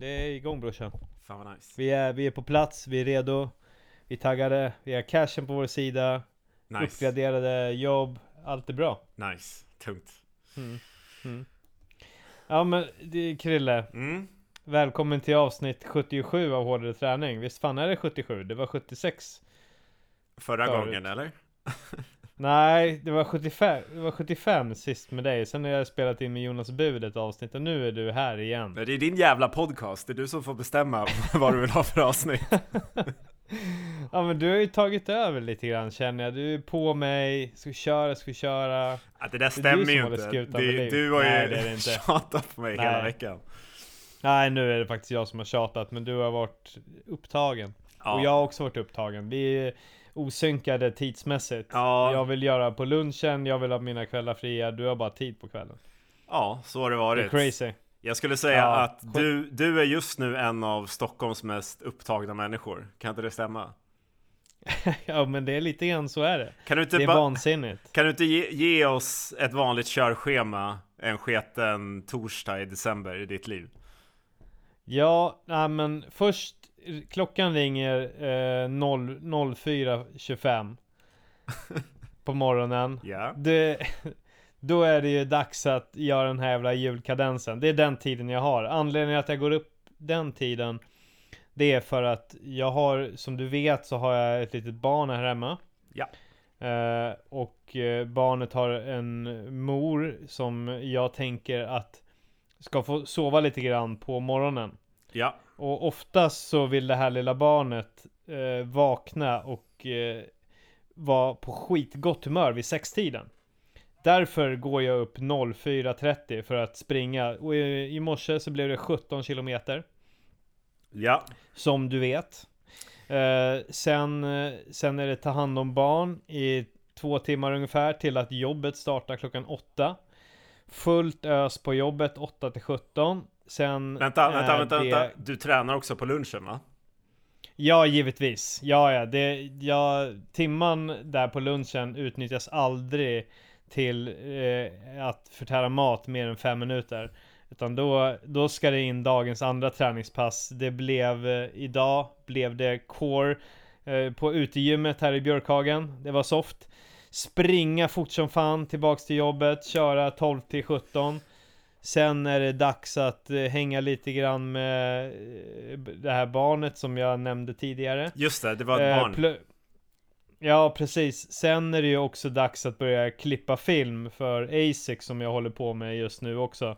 Det är igång brorsan. Fan vad nice. Vi är, vi är på plats, vi är redo. Vi är taggade, vi har cashen på vår sida. Nice. Uppgraderade jobb. Allt är bra. Nice. Tungt. Mm. Mm. Ja men det, Krille. Mm. Välkommen till avsnitt 77 av Hårdare Träning. Visst fan är det 77? Det var 76. Förra Förut. gången eller? Nej, det var 75, det var 75 sist med dig. Sen har jag spelat in med Jonas Bud ett avsnitt och nu är du här igen. Men det är din jävla podcast, det är du som får bestämma vad du vill ha för avsnitt. Ja men du har ju tagit över lite grann känner jag. Du är på mig, ska köra, ska köra. Ja, det där stämmer ju inte. Det, du har Nej, ju inte. tjatat på mig hela Nej. veckan. Nej nu är det faktiskt jag som har tjatat men du har varit upptagen. Ja. Och jag har också varit upptagen. Vi osynkade tidsmässigt. Ja. Jag vill göra på lunchen, jag vill ha mina kvällar fria. Du har bara tid på kvällen. Ja, så har det Det är varit. crazy. Jag skulle säga Ja, att du, du är just nu en av Stockholms mest upptagna människor. Kan inte det stämma? ja men det är lite grann så är det. Kan du inte, Det är vansinnigt. kan du inte ge, ge oss ett vanligt körschema en sketen torsdag i december i ditt liv? Ja, nej men först Klockan ringer eh, 0, 04.25 På morgonen Ja. det, Då är det ju dags att göra den här jävla julkadensen Det är den tiden jag har Anledningen att jag går upp den tiden Det är för att jag har Som du vet så har jag ett litet barn här hemma Ja. Eh, och eh, barnet har en mor som jag tänker att ska få sova lite grann på morgonen. Ja. Och oftast så vill det här lilla barnet eh, vakna och eh, vara på skitgott humör vid sextiden. Därför går jag upp 04.30 för att springa. Och i, i morse så blev det 17 kilometer. Ja. Som du vet. Eh, sen, eh, sen är det ta hand om barn i två timmar ungefär till att jobbet startar klockan åtta. Fullt ös på jobbet 8 till 17. Sen Vänta, vänta, vänta, det... vänta. Du tränar också på lunchen va? Ja, givetvis. Ja, ja, det, ja, timman där på lunchen utnyttjas aldrig till eh, att förtära mat mer än fem minuter. Utan då, då ska det in dagens andra träningspass. Det blev, eh, idag blev det core eh, på utegymmet här i Björkhagen. Det var soft. Springa fort som fan tillbaks till jobbet, köra 12 till 17. Sen är det dags att eh, hänga lite grann med eh, det här barnet som jag nämnde tidigare. Just det, det var ett Eh, barn. plö- Ja, precis. Sen är det ju också dags att börja klippa film för ASIC som jag håller på med just nu också.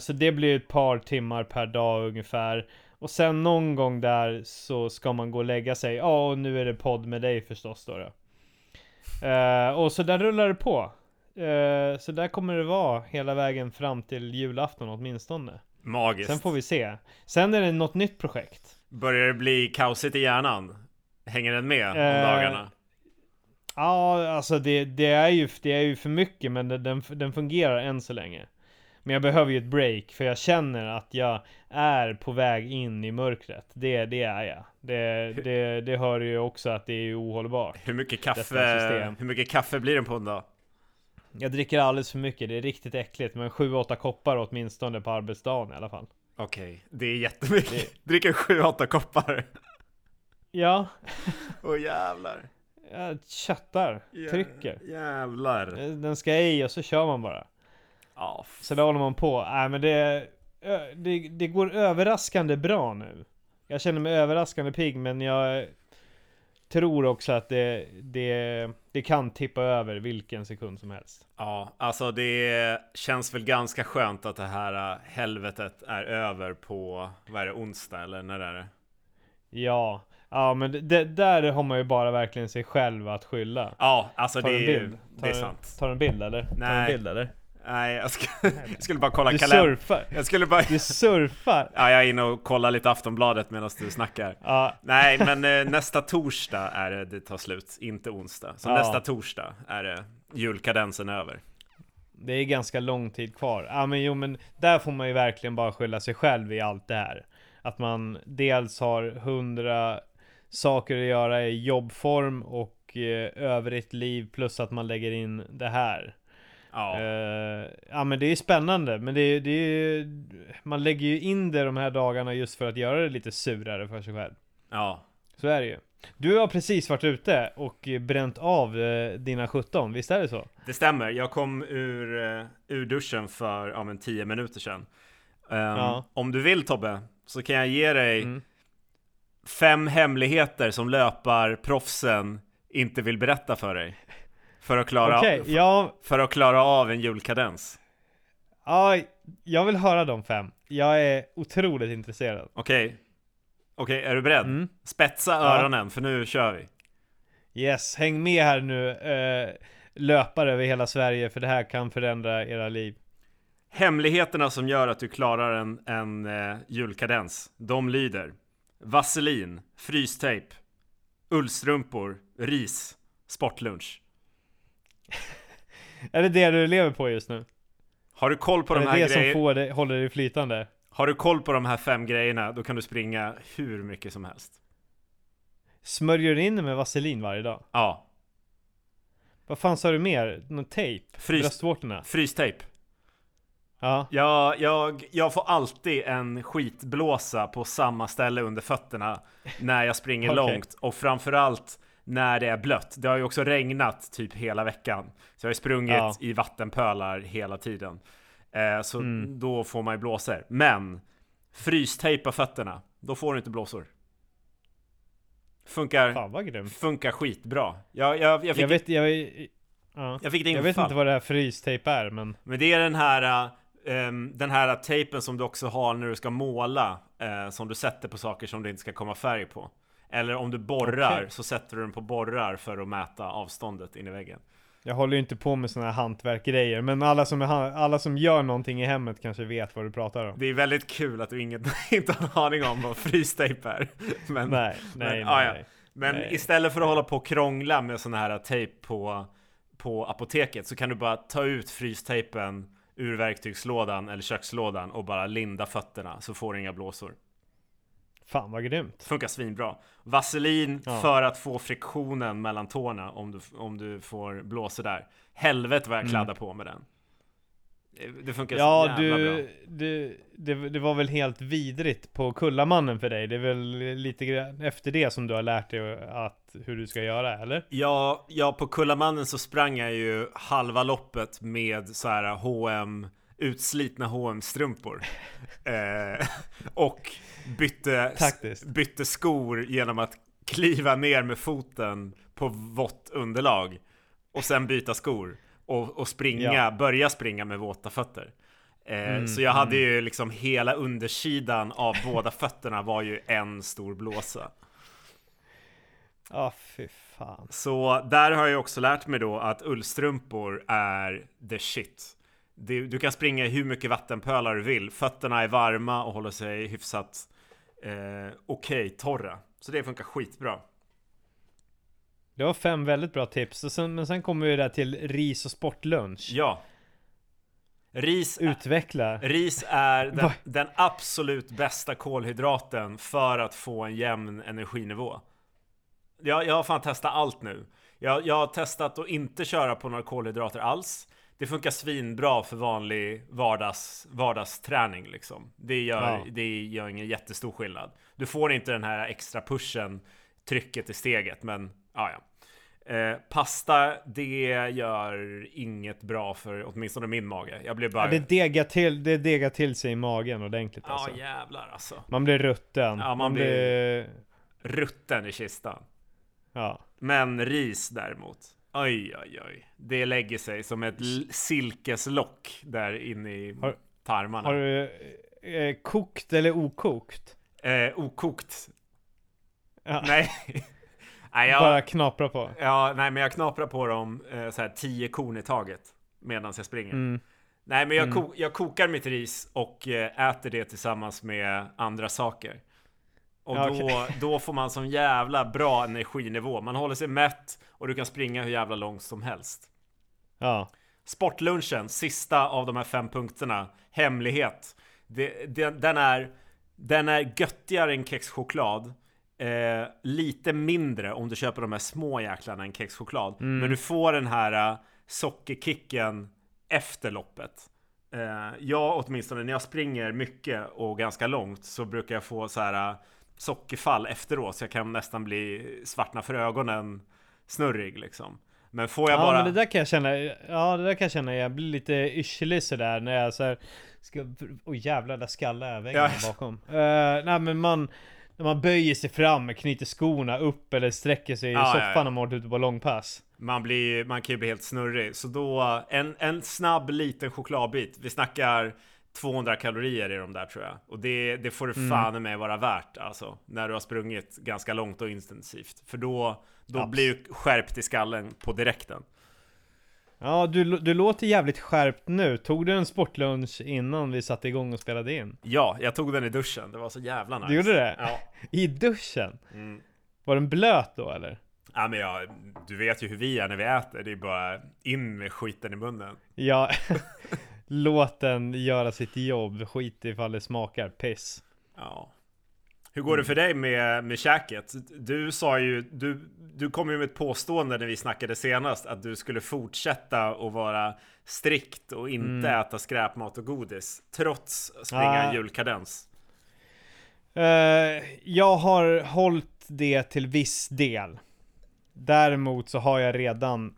Så det blir ett par timmar per dag ungefär. Och sen någon gång där så ska man gå och lägga sig. Ja, och nu är det podd med dig förstås då. då. Och så där rullar det på. Eh, så där kommer det vara hela vägen fram till julafton åtminstone. Magiskt. Sen får vi se. Sen är det något nytt projekt. Börjar det bli kaosigt i hjärnan? Hänger den med om Eh, dagarna? Ja, alltså det, det, är ju, det är ju för mycket men den- den, den fungerar än så länge. Men jag behöver ju ett break för jag känner att jag är på väg in i mörkret. Det, det är jag. Det, det, det hör ju också att det är ohållbart. Hur mycket kaffe, hur mycket kaffe blir det på en dag? Jag dricker alldeles för mycket, det är riktigt äckligt. Men 7-8 koppar åtminstone på arbetsdagen i alla fall. Okej, det är jättemycket. Dricker 7-8 koppar. Ja, Åh jävlar. jag chattar, Jä- trycker. Jävlar. Den ska i och så kör man bara. Ja, f- Så där håller man på. Nej men det, det, det går överraskande bra nu. Jag känner mig överraskande pigg men jag tror också att det, det, det kan tippa över vilken sekund som helst. ja, alltså det känns väl ganska skönt att det här äh, helvetet är över på, vad är det, onsdag eller när är det? Ja, ja men det, där har man ju bara verkligen sig själv att skylla. Ja, alltså Tar det är ju, det Tar, är sant. Tar du en bild eller? Tar du en Nej. bild eller? Nej, jag, ska, jag skulle bara kolla Du kalendern. surfar! Jag skulle bara... Du surfar! Ja, jag är inne och kollar lite Aftonbladet medan du snackar. Ja, Nej, men eh, nästa torsdag är det det tar slut, inte onsdag. Så Ja. nästa torsdag är det julkadensen över. det är ganska lång tid kvar. Ja men jo men där får man ju verkligen bara skylla sig själv i allt det här. Att man dels har hundra saker att göra i jobbform och eh, övrigt liv plus att man lägger in det här. Ja. Eh, ja men det är spännande, men det, är- det är Man lägger ju in det de här dagarna just för att göra det lite surare för sig själv. ja. Så är det ju. Du har precis varit ute och bränt av eh, dina 17, visst är det så? Det stämmer. Jag kom ur, eh, ur duschen för ja, men 10 minuter sedan. Ehm, Ja. Om du vill Tobbe, så kan jag ge dig Mm. fem hemligheter som löparproffsen inte vill berätta för dig. För att klara, Okej, ja, för att klara av en julkadens. ja, jag vill höra de fem. Jag är otroligt intresserad. Okej? Okej, är du beredd? Mm. Spetsa Ja. öronen, för nu kör vi. Yes, häng med här nu, eh, löpare över hela Sverige, för det här kan förändra era liv. Hemligheterna som gör att du klarar en, en eh, julkadens, de lyder Vaselin, frystejp, ullstrumpor, ris, sportlunch. Är det det du lever på just nu? Har du koll på är de det här det som grejerna? får dig, håller dig flytande? Har du koll på de här fem grejerna, då kan du springa hur mycket som helst. Smörjer du in dig med vaselin varje dag? Ja, Vad fan sa du mer? Någon tejp? Frys- Bröstvårtorna? frystejp. Ja. Jag, jag, jag får alltid en skitblåsa på samma ställe under fötterna när jag springer Okej. långt och framförallt när det är blött. Det har ju också regnat typ hela veckan. Så jag har ju sprungit Ja. i vattenpölar hela tiden. Eh, så Mm. då får man ju blåsor. Men frystejpa fötterna, då får du inte blåsor. Funkar, Fan vad funkar skitbra. Jag, jag, jag, fick, Jag vet, jag, ja. jag fick ett jag vet inte vad det här frystejp är, men Men det är den här, ehm, den här tejpen som du också har när du ska måla, eh, som du sätter på saker som det inte ska komma färg på. Eller om du borrar Okej. så sätter du den på borrar för att mäta avståndet in i väggen. jag håller ju inte på med såna här hantverkgrejer. Men alla som, är, alla som gör någonting i hemmet kanske vet vad du pratar om. Det är väldigt kul att du inget, inte har en aning om vad frystejp är. Men, Nej, nej, men, nej. ah, ja. men Nej. istället för att hålla på och krångla med sån här tejp på, på apoteket så kan du bara ta ut frystejpen ur verktygslådan eller kökslådan och bara linda fötterna så får du inga blåsor. Fan vad grymt. Funkar svinbra. Vaselin Ja. för att få friktionen mellan tårna om du, om du får blåsor där. Helvete vad jag Mm. kladdar på med den. Det- funkar Ja, så jävla bra. du, du det, det var väl helt vidrigt på Kullamannen för dig? Det är väl lite grann efter det som du har lärt dig att, hur du ska göra, eller? Ja, ja, på Kullamannen så sprang jag ju halva loppet med så här H&M utslitna hm strumpor eh, Och bytte, Taktiskt. bytte skor genom att kliva ner med foten på vått underlag Och sen byta skor och, och springa, Ja. börja springa med våta fötter eh, Mm, Så jag hade ju liksom hela undersidan av båda fötterna var ju en stor blåsa Ja, fy fan. Så där har jag också lärt mig då att ullstrumpor är the shit. Du, du kan springa i hur mycket vattenpölar du vill. Fötterna är varma och håller sig hyfsat eh, okej torra. Så det funkar skitbra. Det var fem väldigt bra tips. Och sen, men sen kommer vi där till ris och sportlunch. Ja. Ris, Utveckla. ris är den, den absolut bästa kolhydraten för att få en jämn energinivå. Jag, jag har fan testat allt nu. Jag, jag har testat att inte köra på några kolhydrater alls. Det funkar svinbra för vanlig vardags, vardagsträning liksom. Det gör, Ja. det gör ingen jättestor skillnad. Du får inte den här extra pushen, trycket i steget, men ja, ja. Eh, pasta, det gör inget bra för åtminstone min mage. Jag blir bara... Ja, det degar till, det degar till sig i magen ordentligt Ja alltså. jävlar alltså. Man blir rutten. man man blir... Rutten i kistan. Ja. Men ris däremot. Oj, oj, oj. Det lägger sig som ett silkeslock där inne i Har- tarmarna. Har du eh, kokt eller okokt? Eh, okokt. Ja. Nej. nej, jag, Bara knapra på. ja, nej, men jag knaprar på dem eh, så här 10 korn i taget medan jag springer. Mm. Nej, men jag, Mm. ko- jag kokar mitt ris och eh, äter det tillsammans med andra saker. Och Ja, då, okej. då får man sån jävla bra energinivå. Man håller sig mätt och du kan springa hur jävla långt som helst. Ja. Sportlunchen, sista av de här fem punkterna. Hemlighet. Det, det, den, är, den är göttigare än kexchoklad. Eh, lite mindre om du köper de här små jäklarna än kexchoklad. Mm. Men du får den här eh, sockerkicken efter loppet. Eh, jag åtminstone när jag springer mycket och ganska långt så brukar jag få så här sockerfall efteråt så jag kan nästan bli svartna för ögonen snurrig liksom. Men får jag ja, bara... men det där kan jag känna, ja det där kan jag känna, jag blir lite yrslig sådär när jag såhär ska, Oj jävlar, där skallar jag väggen ja. bakom. Uh, nej men man, när man böjer sig fram, knyter skorna upp eller sträcker sig ja, i soffan ja, ja. när man varit ute på långpass. Man blir, man kan ju bli helt snurrig. Så då, en, en snabb liten chokladbit. Vi snackar 200 kalorier i de där tror jag. Och det, det får det mm. fan med vara värt alltså. När du har sprungit ganska långt och intensivt. För då, då blir du skärpt i skallen på direkten. Ja, du, du låter jävligt skärpt nu. Tog du en sportlunch innan vi satte igång och spelade in? Ja, jag tog den i duschen. Det var så jävla nice. Du gjorde det? Ja. I duschen? Mm. Var den blöt då eller? Ja men ja, du vet ju hur vi är när vi äter. Det är bara in med skiten i munnen. Ja, låt den göra sitt jobb. Skit ifall det smakar piss. Ja. Hur går det för dig med, med käket? Du sa ju, du, du kom ju med ett påstående när vi snackade senast att du skulle fortsätta att vara strikt och inte mm. äta skräpmat och godis trots springa en julkadens. Uh, jag har hållit det till viss del. Däremot så har jag redan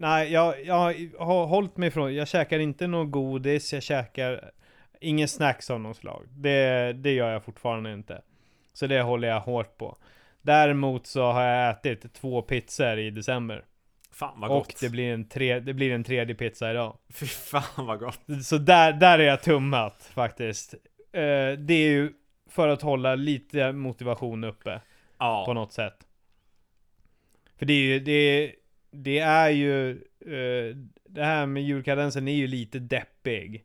Nej, jag, jag har hållit mig från, jag käkar inte någon godis, jag käkar ingen snacks av något slag. Det, det gör jag fortfarande inte. Så det håller jag hårt på. Däremot så har jag ätit två pizzor i december. Fan vad gott. Och det blir en, tre, det blir en tredje pizza idag. Fy fan vad gott. Så där, där är jag tummat faktiskt. Uh, det är ju för att hålla lite motivation uppe. Ja. På något sätt. För det är ju, det, det är ju, uh, det här med julkadensen är ju lite deppig.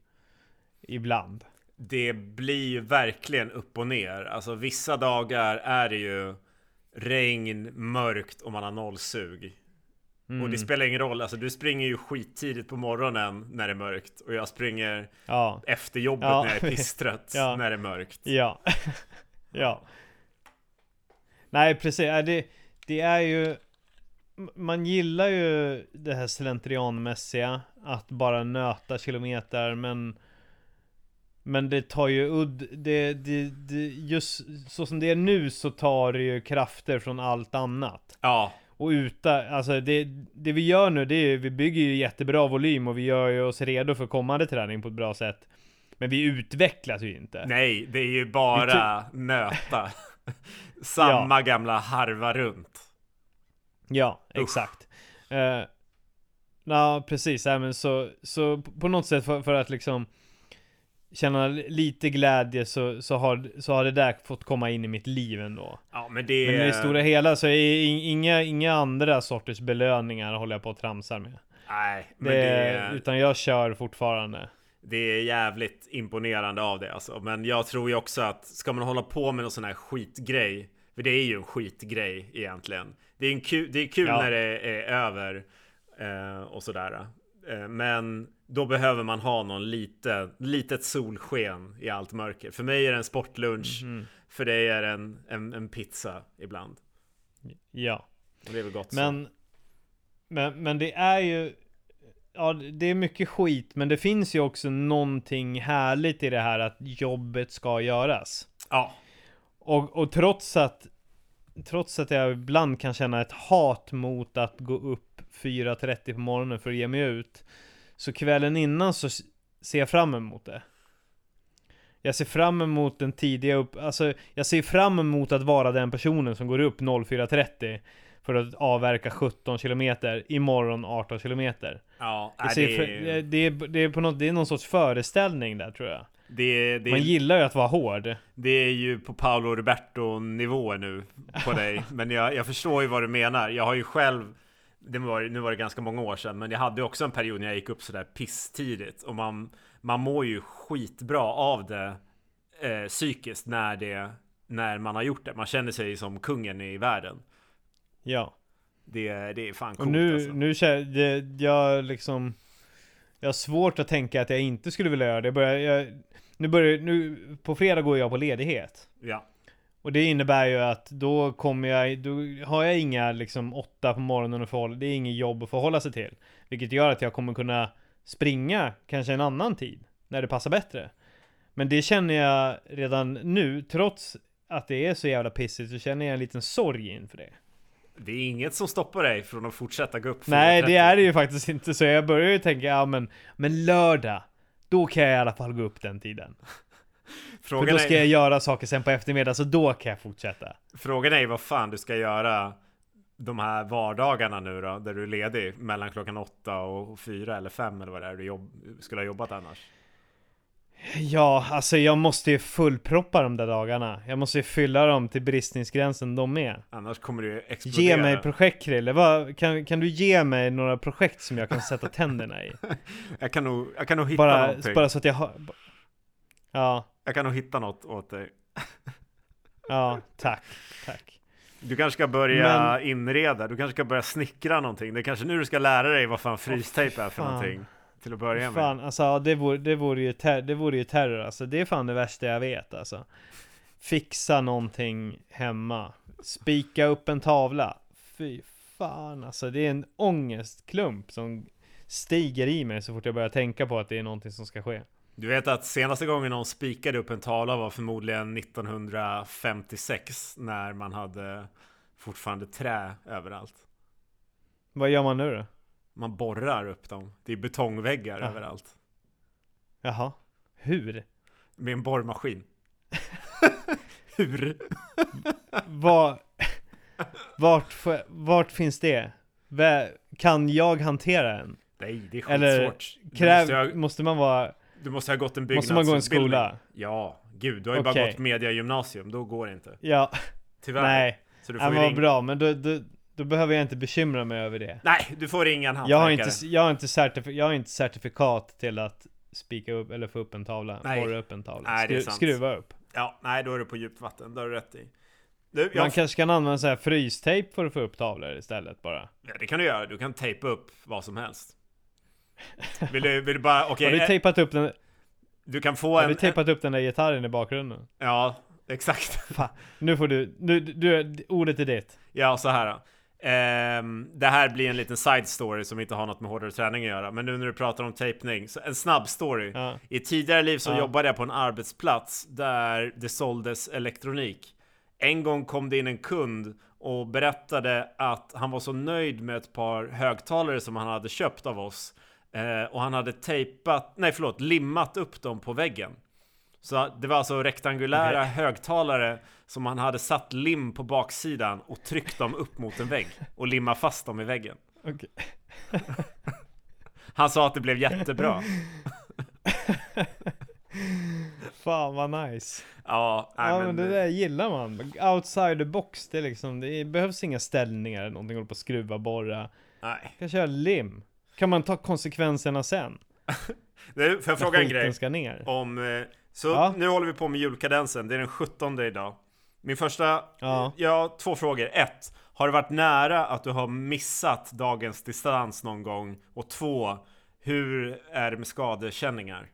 Ibland det blir ju verkligen upp och ner. Alltså vissa dagar är det ju regn, mörkt och man har nollsug. Mm. Och det mm. spelar ingen roll, alltså du springer ju skittidigt på morgonen när det är mörkt och jag springer ja. efter jobbet ja. när jag är pisstrött ja. när det är mörkt. Ja. ja. Nej precis, det, det är ju Man gillar ju det här slentrianmässiga Att bara nöta kilometer men men det tar ju udd, det, det, det, just så som det är nu så tar det ju krafter från allt annat. Ja. Och utan, alltså det, det vi gör nu det är vi bygger ju jättebra volym och vi gör ju oss redo för kommande träning på ett bra sätt. Men vi utvecklas ju inte. Nej, det är ju bara nöta. Samma ja. gamla harva runt. Ja, exakt. Uh, ja, precis. Ja, men så, så på något sätt för, för att liksom känna lite glädje så, så, har, så har det där fått komma in i mitt liv ändå. Ja, men det... Men i det stora hela så är inga, inga andra sorters belöningar håller jag på att tramsa med. Nej, men det, det... Utan jag kör fortfarande. Det är jävligt imponerande av det alltså. Men jag tror ju också att ska man hålla på med någon sån här skitgrej. För det är ju en skitgrej egentligen. Det är, en kul, det är kul ja. när det är över eh, och sådär. Eh, men då behöver man ha någon lite, litet solsken i allt mörker. För mig är det en sportlunch. Mm. För dig är det en, en, en, pizza ibland. Ja. Och det är väl gott men, så. Men, men det är ju Ja, det är mycket skit, men det finns ju också någonting härligt i det här att jobbet ska göras. Ja. Och, och trots att Trots att jag ibland kan känna ett hat mot att gå upp 4.30 på morgonen för att ge mig ut så kvällen innan så ser jag fram emot det. Jag ser fram emot den tidiga upp, alltså jag ser fram emot att vara den personen som går upp 04.30 för att avverka 17 km, imorgon 18 km. Ja, det, är... det, är, det, är på något, det är någon sorts föreställning där tror jag. Det, det, Man gillar ju att vara hård. Det är ju på Paolo Roberto nivå nu på dig. Men jag, jag förstår ju vad du menar. Jag har ju själv det var, nu var det ganska många år sedan, men jag hade också en period när jag gick upp sådär pisstidigt och man, man mår ju skitbra av det eh, psykiskt när det när man har gjort det. Man känner sig som kungen i världen. Ja. Det, det är fan coolt Och nu, alltså. nu det, jag liksom Jag har svårt att tänka att jag inte skulle vilja göra det. Börjar, jag, nu börjar, nu på fredag går jag på ledighet. Ja. Och det innebär ju att då kommer jag, då har jag inga liksom åtta på morgonen att förhålla, det är inget jobb att förhålla sig till. Vilket gör att jag kommer kunna springa kanske en annan tid när det passar bättre. Men det känner jag redan nu, trots att det är så jävla pissigt så känner jag en liten sorg inför det. Det är inget som stoppar dig från att fortsätta gå upp Nej, 4.30. det är det ju faktiskt inte. Så jag börjar ju tänka, ja men, men lördag, då kan jag i alla fall gå upp den tiden. För Frågan då ska är, jag göra saker sen på eftermiddagen, så då kan jag fortsätta. frågan är vad fan du ska göra de här vardagarna nu då, där du är ledig mellan klockan åtta och fyra eller fem eller vad det är du jobb, skulle ha jobbat annars. Ja, alltså jag måste ju fullproppa de där dagarna. Jag måste ju fylla dem till bristningsgränsen de med. Annars kommer du ju explodera. Ge mig projekt Krille, Vad- kan, kan du ge mig några projekt som jag kan sätta tänderna i? jag, kan nog, jag kan nog hitta Bara, någonting. bara så att jag har... Ja, Jag kan nog hitta något åt dig. ja, tack, tack. Du kanske ska börja Men- inreda, du kanske ska börja snickra någonting. Det är kanske nu du ska lära dig vad fan frystejp är för någonting. Till att börja med. Fan, alltså det vore, det vore ju ter- det vore ju terror alltså. Det är fan det värsta jag vet alltså. Fixa någonting hemma. Spika upp en tavla. Fy fan alltså. Det är en ångestklump som stiger i mig så fort jag börjar tänka på att det är någonting som ska ske. Du vet att senaste gången någon spikade upp en tavla var förmodligen 1956 när man hade fortfarande trä överallt. Vad gör man nu då? Man borrar upp dem. Det är betongväggar Ja. överallt. Jaha. Hur? Med en borrmaskin. Hur? Var, vart, vart finns det? Kan jag hantera en? Nej, det är Eller skitsvårt. Du Kräv, måste, ha, måste man vara... du måste ha gått en Måste man gå en byggnadsutbildning. skola? Ja, gud. Du har ju bara Okej. gått mediagymnasium. Då går det inte. Ja, Tyvärr. nej. Så du får men ju vad ringa. bra, men då, då, då behöver jag inte bekymra mig över det. Nej, du får ringa en Jag har, hantverkare. inte, jag, har inte certif- jag har inte certifikat till att spika upp eller få upp en tavla, Nej. borra upp en tavla, Nej, Skru- skruva upp. Ja, nej, då är du på djupt vatten. Det har du rätt i. Du, jag... Man kanske kan använda så här frystejp för att få upp tavlor istället bara. Ja, det kan du göra. Du kan tejpa upp vad som helst. Vill du, vill du bara, okej, har du eh, tejpat upp den, du kan få har en... du tejpat upp den där gitarren i bakgrunden? Ja, exakt. Fan, nu får du, nu, du, ordet är ditt. Ja, så här. då. Ehm, det här blir en liten side story som inte har något med hårdare träning att göra. Men nu när du pratar om tejpning, en snabb story. Ja. I tidigare liv så Ja. jobbade jag på en arbetsplats där det såldes elektronik. En gång kom det in en kund och berättade att han var så nöjd med ett par högtalare som han hade köpt av oss. Eh, och han hade tejpat, nej förlåt, limmat upp dem på väggen. Så det var alltså rektangulära Okej. högtalare som han hade satt lim på baksidan och tryckt dem upp mot en vägg och limmat fast dem i väggen. Okej. Han sa att det blev jättebra. Fan vad nice. Ja, Ja men det där gillar man. Outside the box, det liksom, det behövs inga ställningar eller någonting, hålla på att skruva, borra. Nej. Kan köra lim. Kan man ta konsekvenserna sen? Får jag fråga en grej? ska ner. Om, eh, så Ja. nu håller vi på med julkadensen, det är den 17 idag. Min första, Ja. jag har två frågor. Ett, har det varit nära att du har missat dagens distans någon gång? Och två, hur är det med skadekänningar?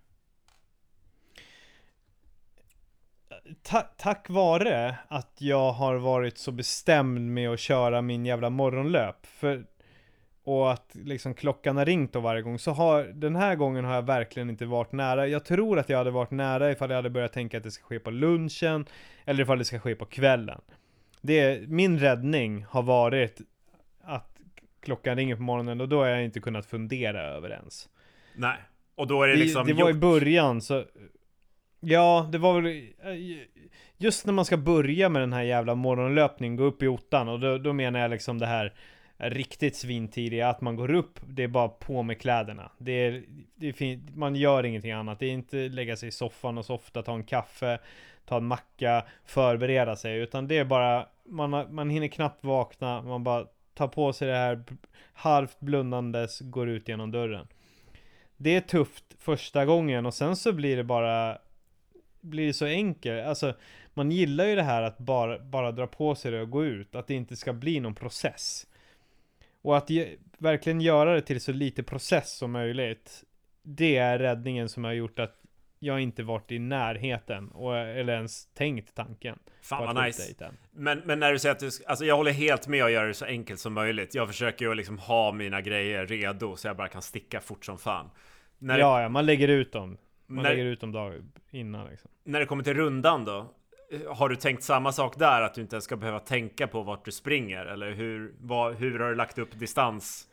Ta tack vare att jag har varit så bestämd med att köra min jävla morgonlöp. För, och att liksom klockan har ringt då varje gång. Så har, den här gången har jag verkligen inte varit nära. Jag tror att jag hade varit nära ifall jag hade börjat tänka att det ska ske på lunchen. Eller ifall det ska ske på kvällen. Det, min räddning har varit att klockan ringer på morgonen och då har jag inte kunnat fundera över ens. Nej. Och då är det Det, liksom det var i gjort. början så Ja, det var väl Just när man ska börja med den här jävla morgonlöpningen, gå upp i ottan och då, då menar jag liksom det här Riktigt svintidiga, att man går upp, det är bara på med kläderna. Det är, det är fint, man gör ingenting annat. Det är inte lägga sig i soffan och softa, ta en kaffe Ta en macka, förbereda sig. Utan det är bara, man, har- man hinner knappt vakna Man bara tar på sig det här Halvt blundandes, går ut genom dörren. Det är tufft första gången och sen så blir det bara Blir det så enkelt, alltså Man gillar ju det här att bara, bara dra på sig det och gå ut, att det inte ska bli någon process. Och att ge, verkligen göra det till så lite process som möjligt Det är räddningen som har gjort att jag inte varit i närheten och, eller ens tänkt tanken Fan vad nice. Men, men när du säger att du, alltså jag håller helt med och gör det så enkelt som möjligt. Jag försöker ju liksom ha mina grejer redo så jag bara kan sticka fort som fan. När, Ja, ja, man lägger ut dem. Man när, lägger ut dem dagar innan liksom. när det kommer till rundan då? Eh, har du tänkt samma sak där? Att du inte ens ska behöva tänka på vart du springer? Eller hur, vad, hur har du lagt upp distans?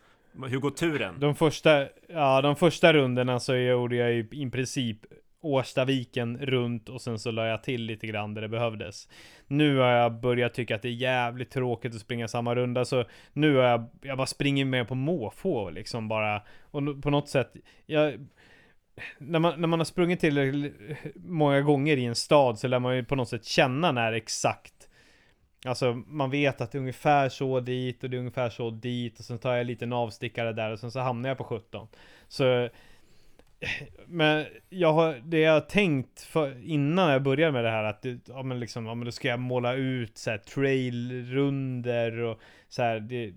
Hur går turen? De första, ja, de första rundorna så gjorde jag ju i princip Årstaviken runt och sen så la jag till lite grann där det behövdes. Nu har jag börjat tycka att det är jävligt tråkigt att springa samma runda så nu har jag, jag bara springer med på måfå liksom bara. Och på något sätt, jag, när man, när man har sprungit till många gånger i en stad så lär man ju på något sätt känna när exakt Alltså man vet att det är ungefär så dit och det är ungefär så dit och sen tar jag en liten avstickare där och sen så hamnar jag på 17. Så men jag har, det jag har tänkt för, innan jag började med det här att ja men liksom, ja men då ska jag måla ut så här trailrunder och så här, det,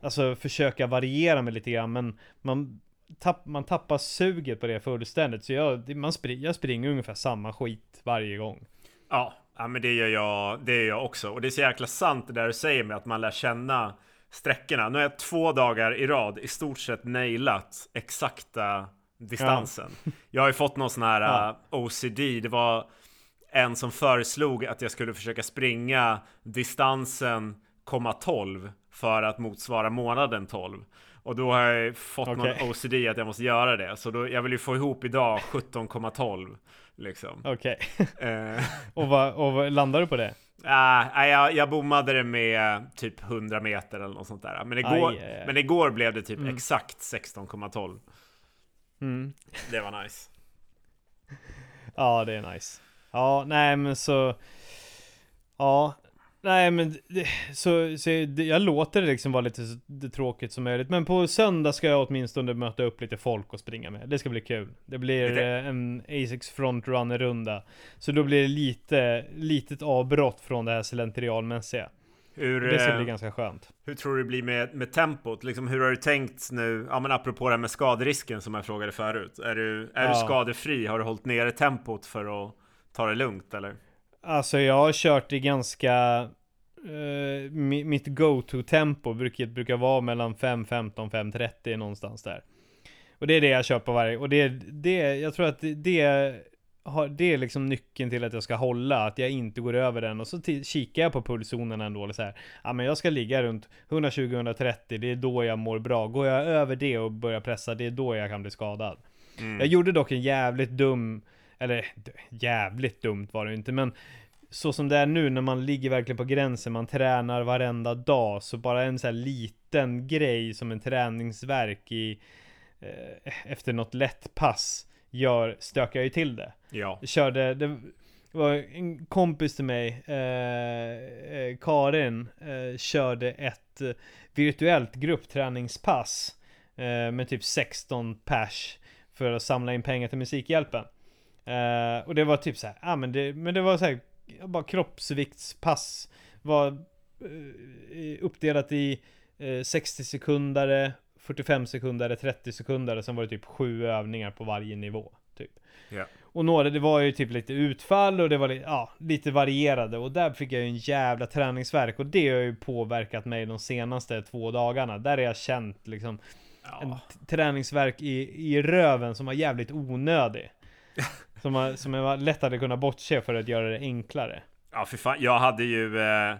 Alltså försöka variera mig lite grann men man, tapp, man tappar suget på det fullständigt så jag, man spring, jag springer ungefär samma skit varje gång. Ja, ja men det gör jag, det gör jag också. Och det är så jäkla sant det där du säger med att man lär känna sträckorna. Nu har jag två dagar i rad i stort sett nailat exakta distansen. Ja. Jag har ju fått någon sån här ja. Uh, OCD. Det var en som föreslog att jag skulle försöka springa distansen 12 för att motsvara månaden 12. Och då har jag fått okay. någon OCD att jag måste göra det. Så då, jag vill ju få ihop idag 17,12. Liksom. Okej. Okay. Eh. och, vad, och vad, landar du på det? Uh, jag, jag bommade det med typ 100 meter eller något sånt där. Men igår, aj, aj, aj. Men igår blev det typ mm. exakt 16,12. Mm. Det var nice. ja, det är nice. Ja, nej men så... Ja, nej men det, så, så det, jag låter det liksom vara lite så det tråkigt som möjligt. Men på söndag ska jag åtminstone möta upp lite folk och springa med. Det ska bli kul. Det blir lite. en Asics Frontrunner-runda. Så då blir det lite, litet avbrott från det här slentrianmässiga. Hur, det ska bli eh, ganska skönt. Hur tror du det blir med, med tempot? Liksom, hur har du tänkt nu? Ja men apropå det här med skaderisken som jag frågade förut. Är du, är ja. du skadefri? Har du hållit nere tempot för att ta det lugnt eller? Alltså jag har kört i ganska uh, Mitt go-to-tempo brukar, brukar vara mellan 5.15 5.30 någonstans där. Och det är det jag kör på varje, och det, det, jag tror att det, det har, det är liksom nyckeln till att jag ska hålla, att jag inte går över den och så kikar jag på pulszonen ändå och så här. Ja men jag ska ligga runt 120-130, det är då jag mår bra. Går jag över det och börjar pressa, det är då jag kan bli skadad. Mm. Jag gjorde dock en jävligt dum, eller jävligt dumt var det inte, men så som det är nu när man ligger verkligen på gränsen, man tränar varenda dag, så bara en så här liten grej som en träningsverk i eh, efter något lätt pass gör, stökar ju till det. Ja. Körde, det var en kompis till mig, eh, eh, Karin, eh, körde ett eh, virtuellt gruppträningspass eh, med typ 16 pers för att samla in pengar till Musikhjälpen. Eh, och det var typ så här, ah, men, det, men det var så här, bara kroppsviktspass. Var uppdelat i 60 sekunder, 45 sekunder, 30 sekunder, sen var det typ sju övningar på varje nivå. Typ. Yeah. Och några, det var ju typ lite utfall och det var ja, lite varierade och där fick jag ju en jävla träningsverk och det har ju påverkat mig de senaste två dagarna. Där har jag känt liksom ja. en träningsverk i, i röven som var jävligt onödig. som, var, som jag lätt hade kunnat bortse för att göra det enklare. Ja, för fan, jag hade ju eh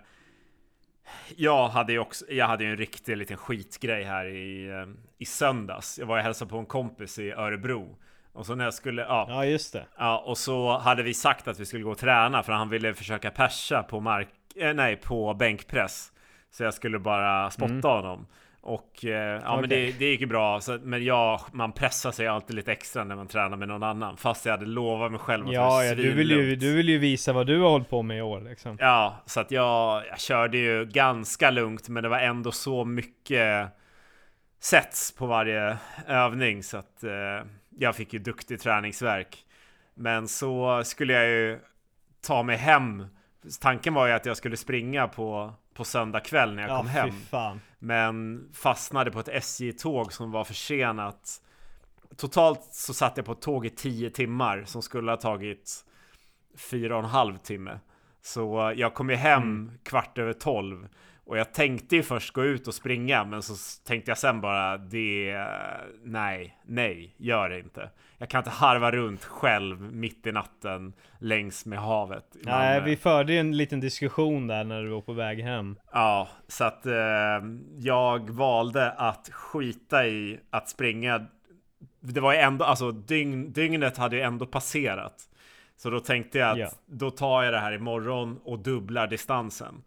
jag hade ju också, jag hade ju en riktig liten skitgrej här i, eh, i söndags. Jag var och hälsade på en kompis i Örebro. Och så när jag skulle, ja. Ja, just det. Ja, och så hade vi sagt att vi skulle gå och träna för han ville försöka persa på mark, eh, nej, på bänkpress. Så jag skulle bara spotta mm. honom. Och eh, ja, okay. men det, det gick ju bra. Så, men ja, man pressar sig alltid lite extra när man tränar med någon annan. Fast jag hade lovat mig själv att Ja, ja du, vill ju, du vill ju visa vad du har hållit på med i år liksom. Ja, så att jag, jag körde ju ganska lugnt. Men det var ändå så mycket sets på varje övning. Så att eh, jag fick ju duktig träningsverk. Men så skulle jag ju ta mig hem. Tanken var ju att jag skulle springa på på söndag kväll när jag ja, kom hem. Fan. Men fastnade på ett SJ-tåg som var försenat. Totalt så satt jag på ett tåg i 10 timmar som skulle ha tagit fyra och en halv timme. Så jag kom ju hem mm. kvart över tolv Och jag tänkte ju först gå ut och springa, men så tänkte jag sen bara det, nej, nej, gör det inte. Jag kan inte harva runt själv mitt i natten längs med havet. Nej, vi förde ju en liten diskussion där när du var på väg hem. Ja, så att eh, jag valde att skita i att springa. Det var ju ändå, alltså dygn, dygnet hade ju ändå passerat. Så då tänkte jag att Ja. då tar jag det här imorgon och dubblar distansen.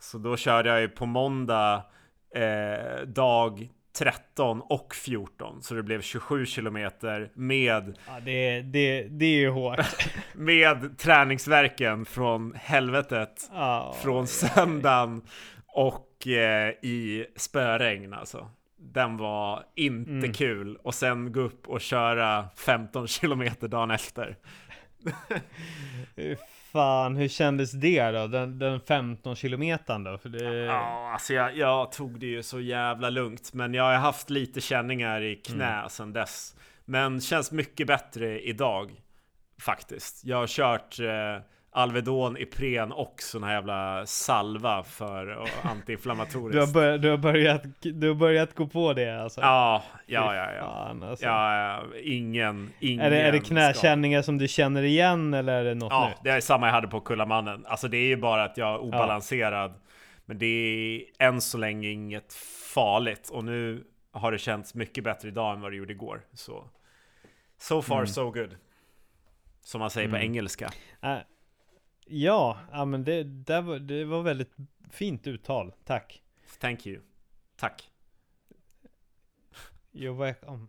Så då körde jag ju på måndag eh, dag 13 och 14. Så det blev 27 kilometer med, Ja, det, det, det är ju hårt. med träningsverken från helvetet. Ja, från söndagen och eh, i spöregn alltså. Den var inte Mm. kul och sen gå upp och köra 15 kilometer dagen efter. Fan, hur kändes det då? Den, den 15 kilometern då? För det... Ja, alltså jag, jag tog det ju så jävla lugnt, men jag har haft lite känningar i knä Mm. sedan dess. Men känns mycket bättre idag faktiskt. Jag har kört eh, Alvedon, Ipren och sån här jävla salva för antiinflammatoriskt. Du har, börjat, du, har börjat, du har börjat gå på det alltså? Ja, ja, ja, ja. Fan, alltså. Ja, ingen, ingen är, det, är det knäkänningar som du känner igen eller är det något Ja, nytt? det är samma jag hade på Kullamannen. Alltså det är ju bara att jag är obalanserad. Men det är än så länge inget farligt. Och nu har det känts mycket bättre idag än vad det gjorde igår. Så so far Mm. so good. Som man säger på Mm. engelska. Äh, ja, ja, men det, det, var, det var väldigt fint uttal. Tack. Thank you. Tack. You're welcome.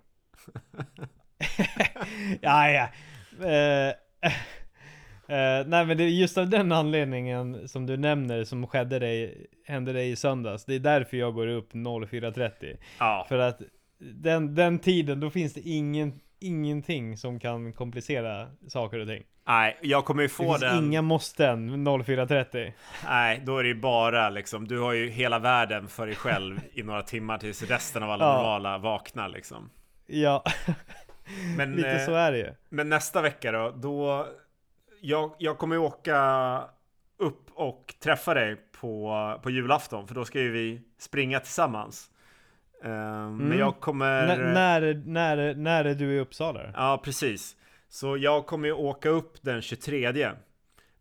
ja, ja. Eh, eh, nej men det är just av den anledningen som du nämner som skedde dig, hände dig i söndags. Det är därför jag går upp 04.30. Ja, För att den, den tiden, då finns det ingen, ingenting som kan komplicera saker och ting. nej, jag kommer ju Det få finns den. inga måsten 04.30. Nej, då är det ju bara liksom. Du har ju hela världen för dig själv i några timmar tills resten av alla Ja. normala vaknar liksom. Ja, Men, lite eh, så är det ju. Men nästa vecka då, då jag, jag kommer ju åka upp och träffa dig på, på julafton, för då ska ju vi springa tillsammans. Eh, Men Mm. jag kommer... N- när, när, när är du i Uppsala? Ja, precis. Så jag kommer ju åka upp den 23.